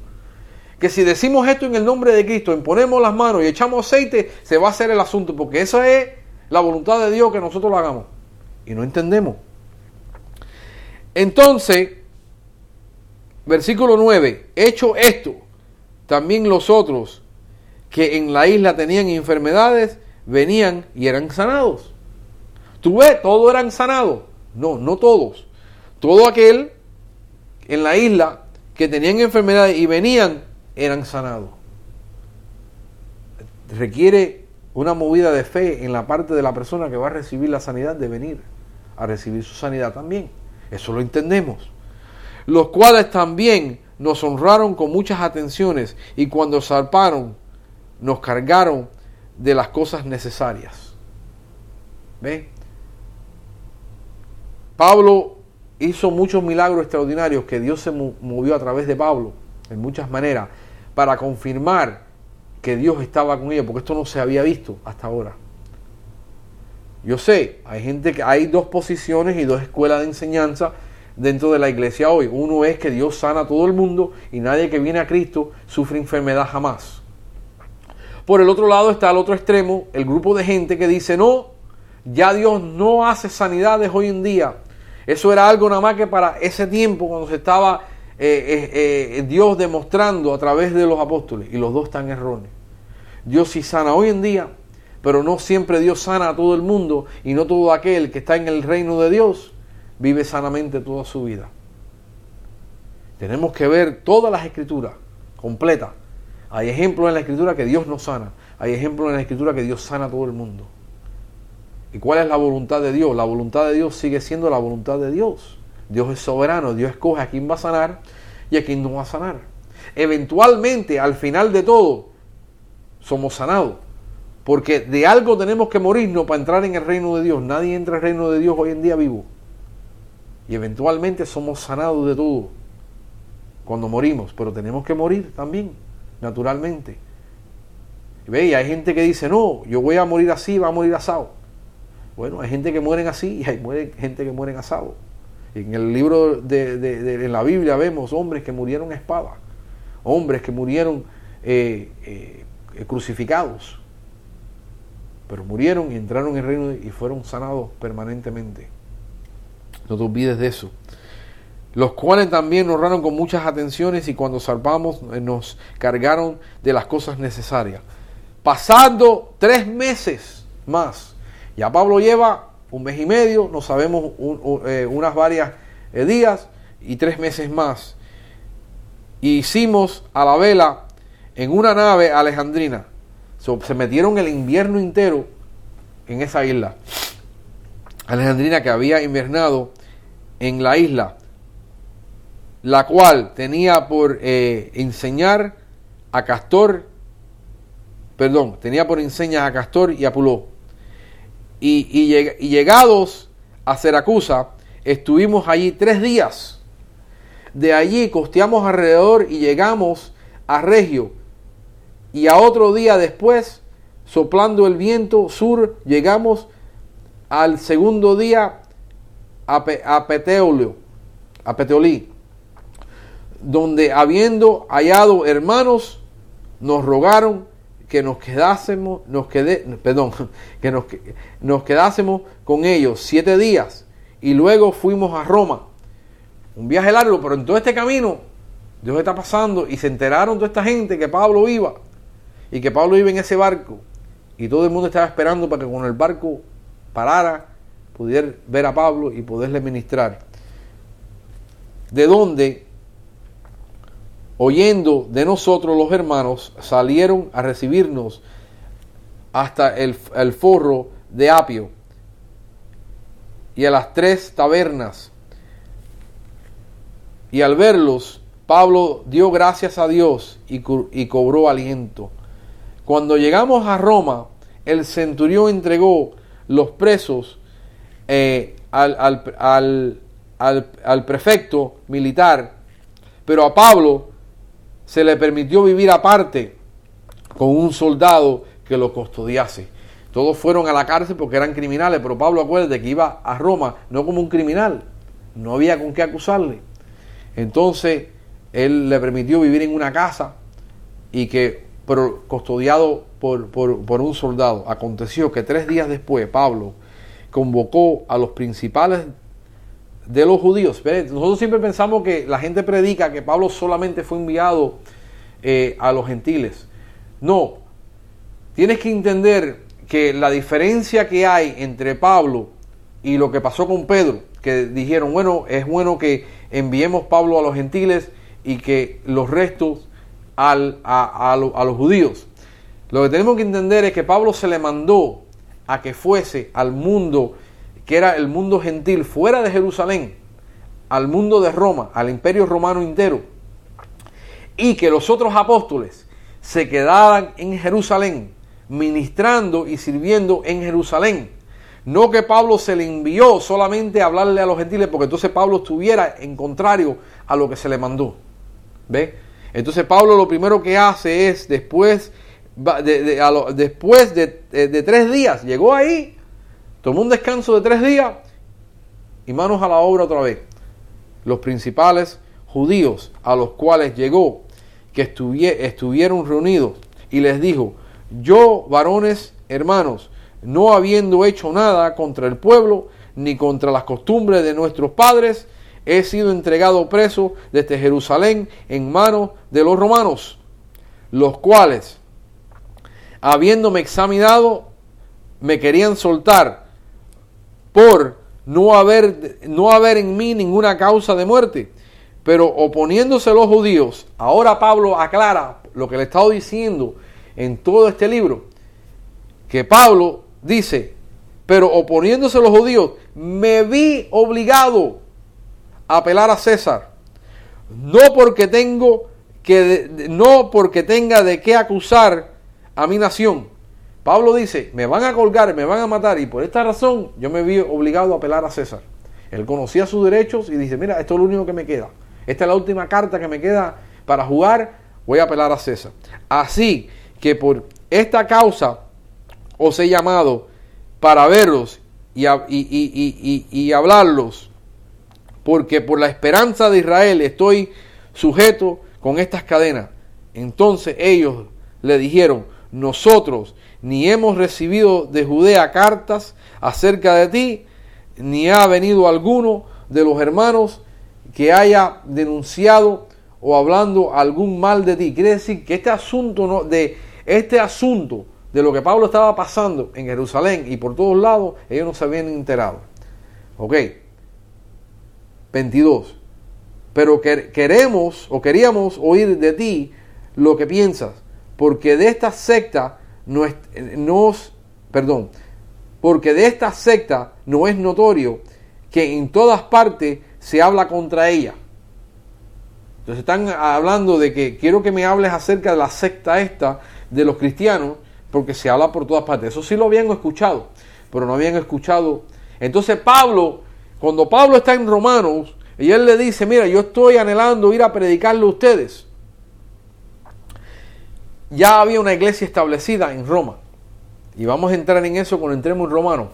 Que si decimos esto en el nombre de Cristo, imponemos las manos y echamos aceite, se va a hacer el asunto, porque esa es la voluntad de Dios que nosotros lo hagamos. Y no entendemos. Entonces, versículo 9, hecho esto, también los otros que en la isla tenían enfermedades, venían y eran sanados. Tú ves, todos eran sanados. No, no todos. Todo aquel en la isla que tenían enfermedades y venían, eran sanados. Requiere una movida de fe en la parte de la persona que va a recibir la sanidad de venir a recibir su sanidad también. Eso lo entendemos. Los cuales también nos honraron con muchas atenciones y cuando zarparon nos cargaron de las cosas necesarias. ¿Ve? Pablo hizo muchos milagros extraordinarios que Dios se movió a través de Pablo en muchas maneras para confirmar que Dios estaba con ellos, porque esto no se había visto hasta ahora. Yo sé, hay gente que hay dos posiciones y dos escuelas de enseñanza dentro de la iglesia hoy. Uno es que Dios sana a todo el mundo y nadie que viene a Cristo sufre enfermedad jamás. Por el otro lado está el otro extremo, el grupo de gente que dice, no, ya Dios no hace sanidades hoy en día. Eso era algo nada más que para ese tiempo cuando se estaba eh, eh, eh, Dios demostrando a través de los apóstoles. Y los dos están erróneos. Dios sí sana hoy en día, pero no siempre Dios sana a todo el mundo y no todo aquel que está en el reino de Dios vive sanamente toda su vida. Tenemos que ver todas las escrituras completas. Hay ejemplos en la escritura que Dios no sana. Hay ejemplos en la escritura que Dios sana a todo el mundo. ¿Y cuál es la voluntad de Dios? La voluntad de Dios sigue siendo la voluntad de Dios. Dios es soberano, Dios escoge a quién va a sanar y a quién no va a sanar. Eventualmente, al final de todo, somos sanados. Porque de algo tenemos que morirnos para entrar en el reino de Dios. Nadie entra en el reino de Dios hoy en día vivo. Y eventualmente somos sanados de todo cuando morimos. Pero tenemos que morir también, naturalmente. Y ve, hay gente que dice, no, yo voy a morir así, va a morir asado. Bueno, hay gente que mueren así y hay gente que mueren asado. En el libro de, en la Biblia vemos hombres que murieron a espada, hombres que murieron eh, eh, crucificados pero murieron y entraron en el reino y fueron sanados permanentemente. No te olvides de eso. Los cuales también nos honraron con muchas atenciones y cuando salvamos eh, nos cargaron de las cosas necesarias. Pasando tres meses más. Ya Pablo lleva un mes y medio, no sabemos eh, unas varias eh, días y tres meses más. hicimos a la vela en una nave alejandrina se metieron el invierno entero en esa isla. Alejandrina que había invernado en la isla, la cual tenía por eh, enseñar a Castor, perdón, tenía por enseñar a Castor y a Puló. Y, llegados a Seracusa, estuvimos allí tres días. De allí costeamos alrededor y llegamos a Regio, y a otro día después, soplando el viento sur, llegamos al segundo día a, a Peteolio, a Peteolí, donde habiendo hallado hermanos, nos rogaron que nos quedásemos, nos quedé, perdón, que nos, nos quedásemos con ellos siete días y luego fuimos a Roma. Un viaje largo, pero en todo este camino Dios está pasando y se enteraron toda esta gente que Pablo iba y que Pablo iba en ese barco y todo el mundo estaba esperando para que con el barco parara, pudiera ver a Pablo y poderle ministrar. De donde oyendo de nosotros los hermanos, salieron a recibirnos hasta el, el forro de Apio y a las tres tabernas. Y al verlos, Pablo dio gracias a Dios y, y cobró aliento. Cuando llegamos a Roma, el centurión entregó los presos eh, al, al, al, al, prefecto militar, pero a Pablo se le permitió vivir aparte con un soldado que lo custodiase. Todos fueron a la cárcel porque eran criminales, pero Pablo acuérdate que iba a Roma no como un criminal, no había con qué acusarle. Entonces él le permitió vivir en una casa y que, pero custodiado por, por, un soldado. Aconteció que tres días después Pablo convocó a los principales de los judíos. Nosotros siempre pensamos que la gente predica que Pablo solamente fue enviado eh, a los gentiles. No, tienes que entender que la diferencia que hay entre Pablo y lo que pasó con Pedro, que dijeron, bueno, es bueno que enviemos Pablo a los gentiles y que los restos al, a, a, los judíos. Lo que tenemos que entender es que Pablo se le mandó a que fuese al mundo que era el mundo gentil fuera de Jerusalén, al mundo de Roma, al imperio romano entero, y que los otros apóstoles se quedaran en Jerusalén, ministrando y sirviendo en Jerusalén. No que Pablo se le envió solamente a hablarle a los gentiles, porque entonces Pablo estuviera en contrario a lo que se le mandó. ¿Ve? Entonces Pablo lo primero que hace es, después de, después de, tres días, llegó ahí, tomó un descanso de tres días y manos a la obra otra vez. Los principales judíos a los cuales llegó, que estuvieron reunidos, y les dijo, yo, varones, hermanos, no habiendo hecho nada contra el pueblo, ni contra las costumbres de nuestros padres, he sido entregado preso desde Jerusalén en manos de los romanos, los cuales, habiéndome examinado, me querían soltar por no haber, no haber en mí ninguna causa de muerte. Pero oponiéndose los judíos, ahora Pablo aclara lo que le he estado diciendo en todo este libro, que Pablo dice, pero oponiéndose los judíos, me vi obligado a apelar a César, no porque tengo que no porque tenga de qué acusar a mi nación. Pablo dice, me van a colgar, me van a matar y por esta razón yo me vi obligado a apelar a César. Él conocía sus derechos y dice, mira, esto es lo único que me queda. Esta es la última carta que me queda para jugar, voy a apelar a César. Así que por esta causa os he llamado para verlos y, y, hablarlos, porque por la esperanza de Israel estoy sujeto con estas cadenas. Entonces ellos le dijeron, nosotros ni hemos recibido de Judea cartas acerca de ti, ni ha venido alguno de los hermanos que haya denunciado o hablando algún mal de ti. Quiere decir que este asunto no, de este asunto de lo que Pablo estaba pasando en Jerusalén y por todos lados, ellos no se habían enterado. Ok. 22. Pero queremos o queríamos oír de ti lo que piensas, porque de esta secta nos, perdón, porque de esta secta no es notorio que en todas partes se habla contra ella. Entonces están hablando de que quiero que me hables acerca de la secta esta de los cristianos, porque se habla por todas partes. Eso sí lo habían escuchado, pero no habían escuchado. Entonces Pablo, cuando Pablo está en Romanos, y él le dice, mira, yo estoy anhelando ir a predicarle a ustedes. Ya había una iglesia establecida en Roma. Y vamos a entrar en eso cuando entremos en Romanos.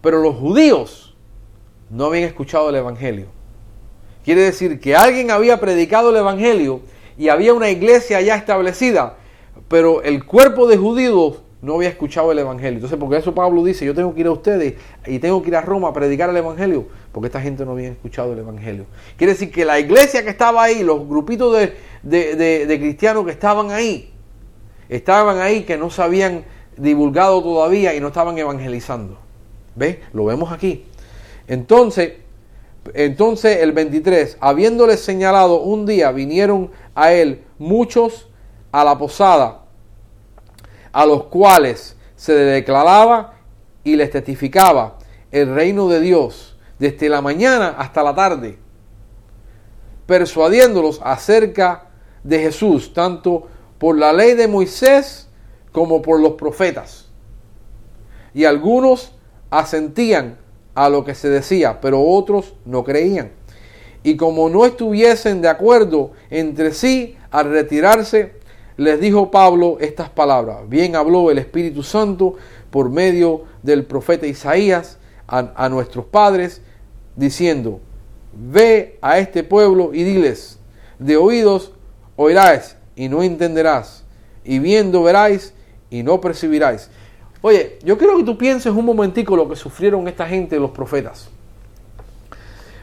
Pero los judíos no habían escuchado el Evangelio. Quiere decir que alguien había predicado el Evangelio y había una iglesia ya establecida, pero el cuerpo de judíos no había escuchado el Evangelio. Entonces, porque eso Pablo dice, yo tengo que ir a ustedes y tengo que ir a Roma a predicar el Evangelio, porque esta gente no había escuchado el Evangelio. Quiere decir que la iglesia que estaba ahí, los grupitos de, cristianos que estaban ahí, estaban ahí que no se habían divulgado todavía y no estaban evangelizando. ¿Ves? Lo vemos aquí. Entonces, entonces el 23, habiéndoles señalado un día, vinieron a él muchos a la posada, a los cuales se declaraba y les testificaba el reino de Dios desde la mañana hasta la tarde, persuadiéndolos acerca de Jesús, tanto por la ley de Moisés como por los profetas. Y algunos asentían a lo que se decía, pero otros no creían. Y como no estuviesen de acuerdo entre sí al retirarse, les dijo Pablo estas palabras. Bien habló el Espíritu Santo por medio del profeta Isaías a, nuestros padres, diciendo, ve a este pueblo y diles, de oídos oirás y no entenderás, y viendo veráis y no percibiráis. Oye, yo quiero que tú pienses un momentico lo que sufrieron esta gente, los profetas.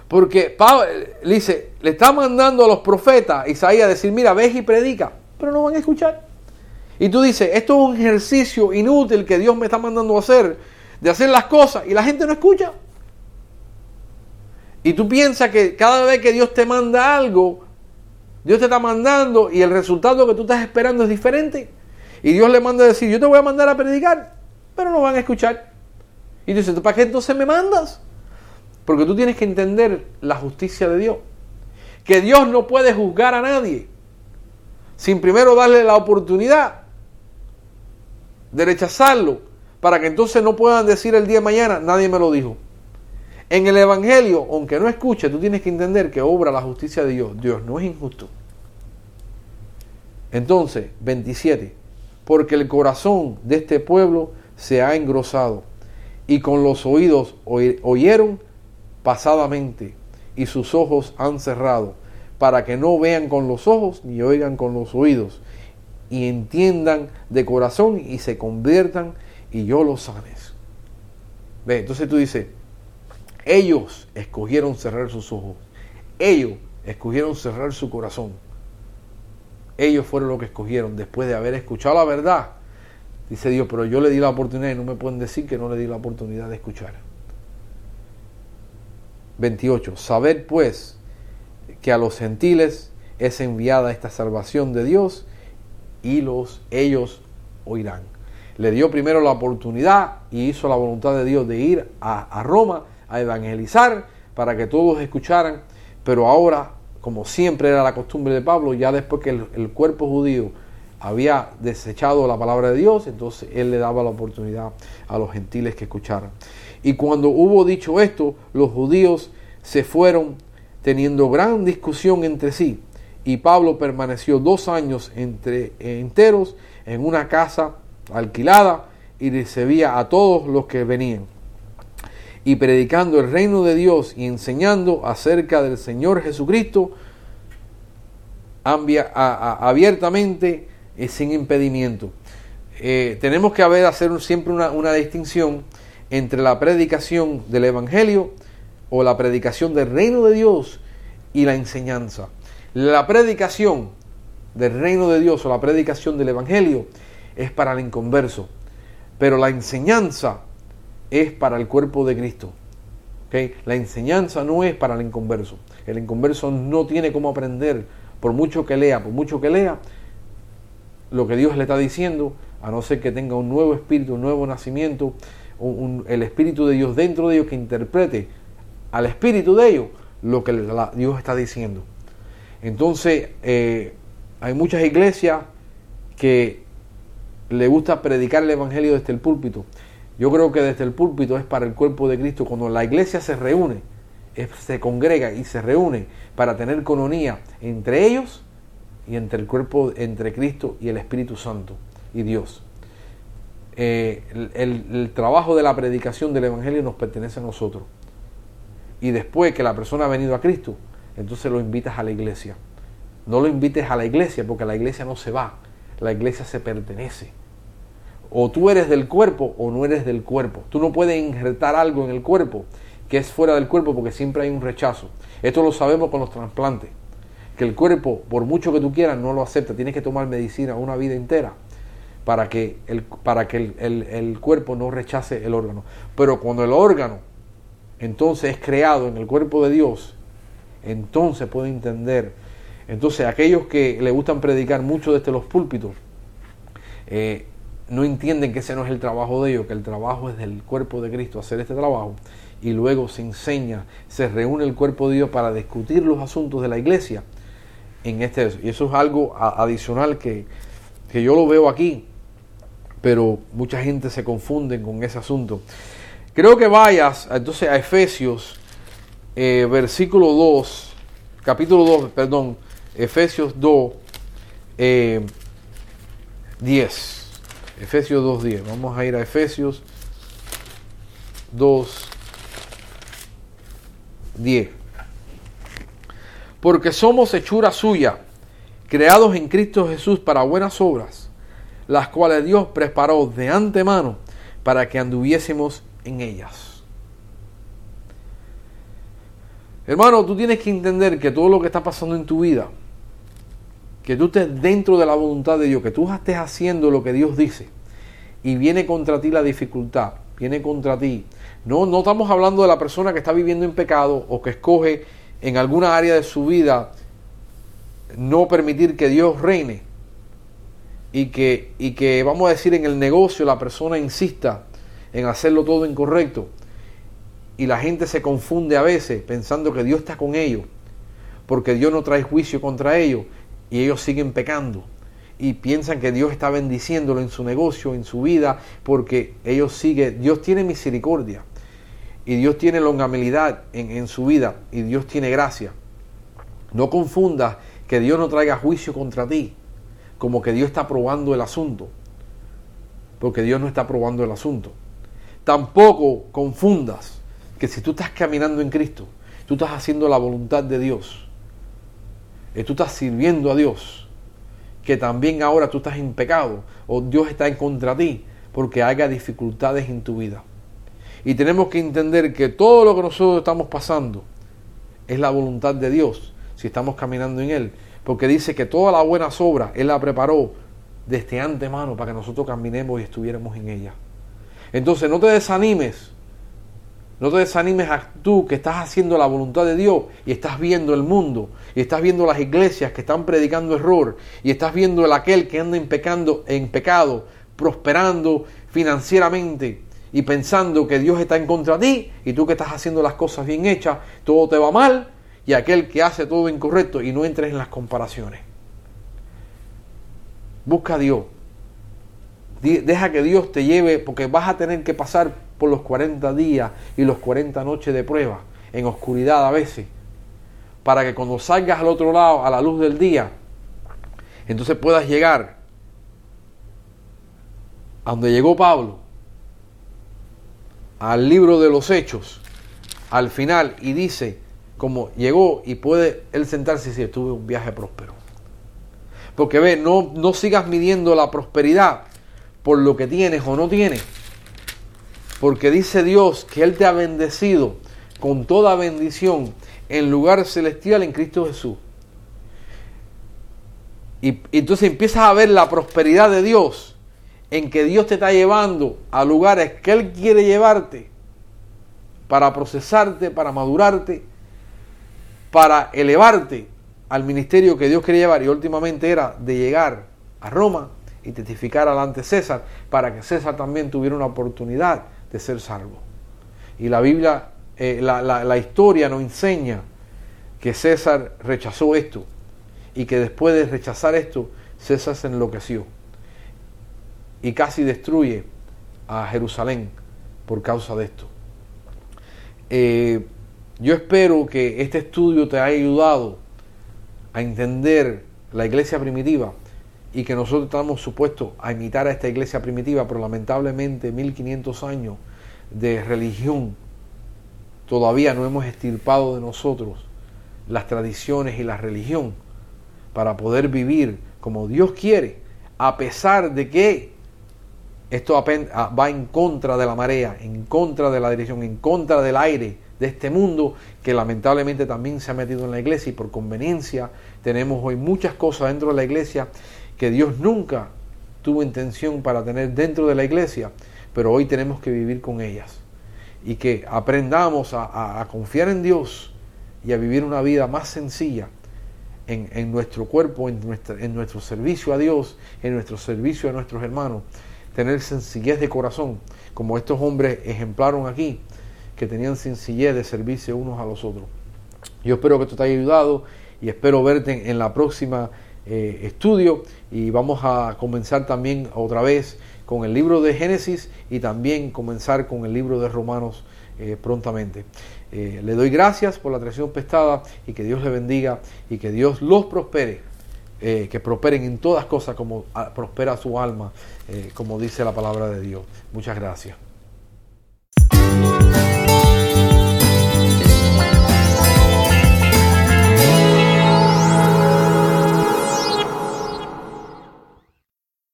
Porque Pablo le dice, le está mandando a los profetas Isaías a decir, mira, ves y predica, pero no van a escuchar. Y tú dices, esto es un ejercicio inútil que Dios me está mandando a hacer, de hacer las cosas, y la gente no escucha. Y tú piensas que cada vez que Dios te manda algo, Dios te está mandando y el resultado que tú estás esperando es diferente. Y Dios le manda a decir, yo te voy a mandar a predicar, pero no van a escuchar. Y dices, ¿para qué entonces me mandas? Porque tú tienes que entender la justicia de Dios. Que Dios no puede juzgar a nadie sin primero darle la oportunidad de rechazarlo para que entonces no puedan decir el día de mañana, nadie me lo dijo. En el Evangelio, aunque no escuche, tú tienes que entender que obra la justicia de Dios. Dios no es injusto. Entonces, 27. Porque el corazón de este pueblo se ha engrosado y con los oídos oyeron pasadamente y sus ojos han cerrado para que no vean con los ojos ni oigan con los oídos y entiendan de corazón y se conviertan y yo los sanes. Ve, entonces tú dices, ellos escogieron cerrar sus ojos. Ellos escogieron cerrar su corazón. Ellos fueron los que escogieron después de haber escuchado la verdad. Dice Dios, pero yo le di la oportunidad y no me pueden decir que no le di la oportunidad de escuchar. 28. Saber pues que a los gentiles es enviada esta salvación de Dios y los ellos oirán. Le dio primero la oportunidad y hizo la voluntad de Dios de ir a, a Roma a evangelizar para que todos escucharan, pero ahora, como siempre era la costumbre de Pablo, ya después que el, cuerpo judío había desechado la palabra de Dios, entonces él le daba la oportunidad a los gentiles que escucharan. Y cuando hubo dicho esto, los judíos se fueron teniendo gran discusión entre sí. Y Pablo permaneció dos años entre, enteros en una casa alquilada y recibía a todos los que venían y predicando el reino de Dios y enseñando acerca del Señor Jesucristo abiertamente y sin impedimento. Eh, tenemos que haber, hacer siempre una, una distinción entre la predicación del Evangelio o la predicación del reino de Dios y la enseñanza. La predicación del reino de Dios o la predicación del Evangelio es para el inconverso, pero la enseñanza es para el cuerpo de Cristo. La enseñanza no es para el inconverso. El inconverso no tiene cómo aprender, por mucho que lea, por mucho que lea, lo que Dios le está diciendo, a no ser que tenga un nuevo espíritu, un nuevo nacimiento, el espíritu de Dios dentro de ellos que interprete al espíritu de ellos lo que Dios está diciendo. Entonces, eh, hay muchas iglesias que le gusta predicar el evangelio desde el púlpito yo creo que desde el púlpito es para el cuerpo de Cristo. Cuando la iglesia se reúne, se congrega y se reúne para tener cononía entre ellos y entre el cuerpo, entre Cristo y el Espíritu Santo y Dios. Eh, el, el, trabajo de la predicación del Evangelio nos pertenece a nosotros. Y después que la persona ha venido a Cristo, entonces lo invitas a la iglesia. No lo invites a la iglesia porque la iglesia no se va, la iglesia se pertenece. O tú eres del cuerpo o no eres del cuerpo. Tú no puedes injertar algo en el cuerpo que es fuera del cuerpo porque siempre hay un rechazo. Esto lo sabemos con los trasplantes. Que el cuerpo, por mucho que tú quieras, no lo acepta. Tienes que tomar medicina una vida entera para que el, para que el, cuerpo no rechace el órgano. Pero cuando el órgano entonces es creado en el cuerpo de Dios, entonces puede entender Entonces, aquellos que le gustan predicar mucho desde los púlpitos, eh, no entienden que ese no es el trabajo de ellos, que el trabajo es del cuerpo de Cristo, hacer este trabajo, y luego se enseña, se reúne el cuerpo de Dios para discutir los asuntos de la iglesia en este. Y eso es algo adicional que, que yo lo veo aquí, pero mucha gente se confunde con ese asunto. Creo que vayas entonces a Efesios, eh, versículo 2, capítulo 2, perdón, Efesios 2, 10. Efesios 2.10. Vamos a ir a Efesios 2.10. Porque somos hechura suya, creados en Cristo Jesús para buenas obras, las cuales Dios preparó de antemano para que anduviésemos en ellas. Hermano, tú tienes que entender que todo lo que está pasando en tu vida, que tú estés dentro de la voluntad de Dios, que tú estés haciendo lo que Dios dice y viene contra ti la dificultad, viene contra ti. No, no estamos hablando de la persona que está viviendo en pecado o que escoge en alguna área de su vida no permitir que Dios reine y que, y que vamos a decir en el negocio la persona insista en hacerlo todo incorrecto y la gente se confunde a veces pensando que Dios está con ellos porque Dios no trae juicio contra ellos y ellos siguen pecando y piensan que Dios está bendiciéndolo en su negocio, en su vida, porque ellos siguen, Dios tiene misericordia y Dios tiene longanimidad en, en su vida y Dios tiene gracia. No confundas que Dios no traiga juicio contra ti, como que Dios está probando el asunto, porque Dios no está probando el asunto. Tampoco confundas que si tú estás caminando en Cristo, tú estás haciendo la voluntad de Dios, tú estás sirviendo a Dios, que también ahora tú estás en pecado o Dios está en contra de ti porque haya dificultades en tu vida. Y tenemos que entender que todo lo que nosotros estamos pasando es la voluntad de Dios si estamos caminando en Él. Porque dice que toda la buena obra Él la preparó desde antemano para que nosotros caminemos y estuviéramos en ella. Entonces no te desanimes no te desanimes a tú que estás haciendo la voluntad de Dios y estás viendo el mundo y estás viendo las iglesias que están predicando error y estás viendo el aquel que anda en, pecando, en pecado, prosperando financieramente y pensando que Dios está en contra de ti y tú que estás haciendo las cosas bien hechas, todo te va mal y aquel que hace todo incorrecto y no entres en las comparaciones. Busca a Dios. Deja que Dios te lleve porque vas a tener que pasar por los 40 días y los 40 noches de prueba, en oscuridad a veces, para que cuando salgas al otro lado, a la luz del día, entonces puedas llegar a donde llegó Pablo, al libro de los hechos, al final, y dice, como llegó y puede él sentarse y decir, un viaje próspero. Porque ve, no, no sigas midiendo la prosperidad por lo que tienes o no tienes, porque dice Dios que Él te ha bendecido con toda bendición en lugar celestial en Cristo Jesús. Y, entonces empiezas a ver la prosperidad de Dios en que Dios te está llevando a lugares que Él quiere llevarte para procesarte, para madurarte, para elevarte al ministerio que Dios quería llevar y últimamente era de llegar a Roma y testificar alante César para que César también tuviera una oportunidad de ser salvo. Y la Biblia, eh, la, la historia nos enseña que César rechazó esto y que después de rechazar esto, César se enloqueció y casi destruye a Jerusalén por causa de esto. Eh, yo espero que este estudio te haya ayudado a entender la iglesia primitiva y que nosotros estamos supuestos a imitar a esta iglesia primitiva, pero lamentablemente 1500 años de religión todavía no hemos estirpado de nosotros las tradiciones y la religión para poder vivir como Dios quiere, a pesar de que esto va en contra de la marea, en contra de la dirección, en contra del aire de este mundo que lamentablemente también se ha metido en la iglesia y por conveniencia tenemos hoy muchas cosas dentro de la iglesia que Dios nunca tuvo intención para tener dentro de la iglesia, pero hoy tenemos que vivir con ellas. Y que aprendamos a, confiar en Dios y a vivir una vida más sencilla en, nuestro cuerpo, en, en nuestro servicio a Dios, en nuestro servicio a nuestros hermanos, tener sencillez de corazón, como estos hombres ejemplaron aquí, que tenían sencillez de servirse unos a los otros. Yo espero que esto te haya ayudado y espero verte en la próxima eh, estudio y vamos a comenzar también otra vez con el libro de Génesis y también comenzar con el libro de Romanos eh, prontamente. Eh, le doy gracias por la atracción prestada y que Dios le bendiga y que Dios los prospere, que prosperen en todas cosas como ah, prospera su alma, como dice la palabra de Dios. Muchas gracias.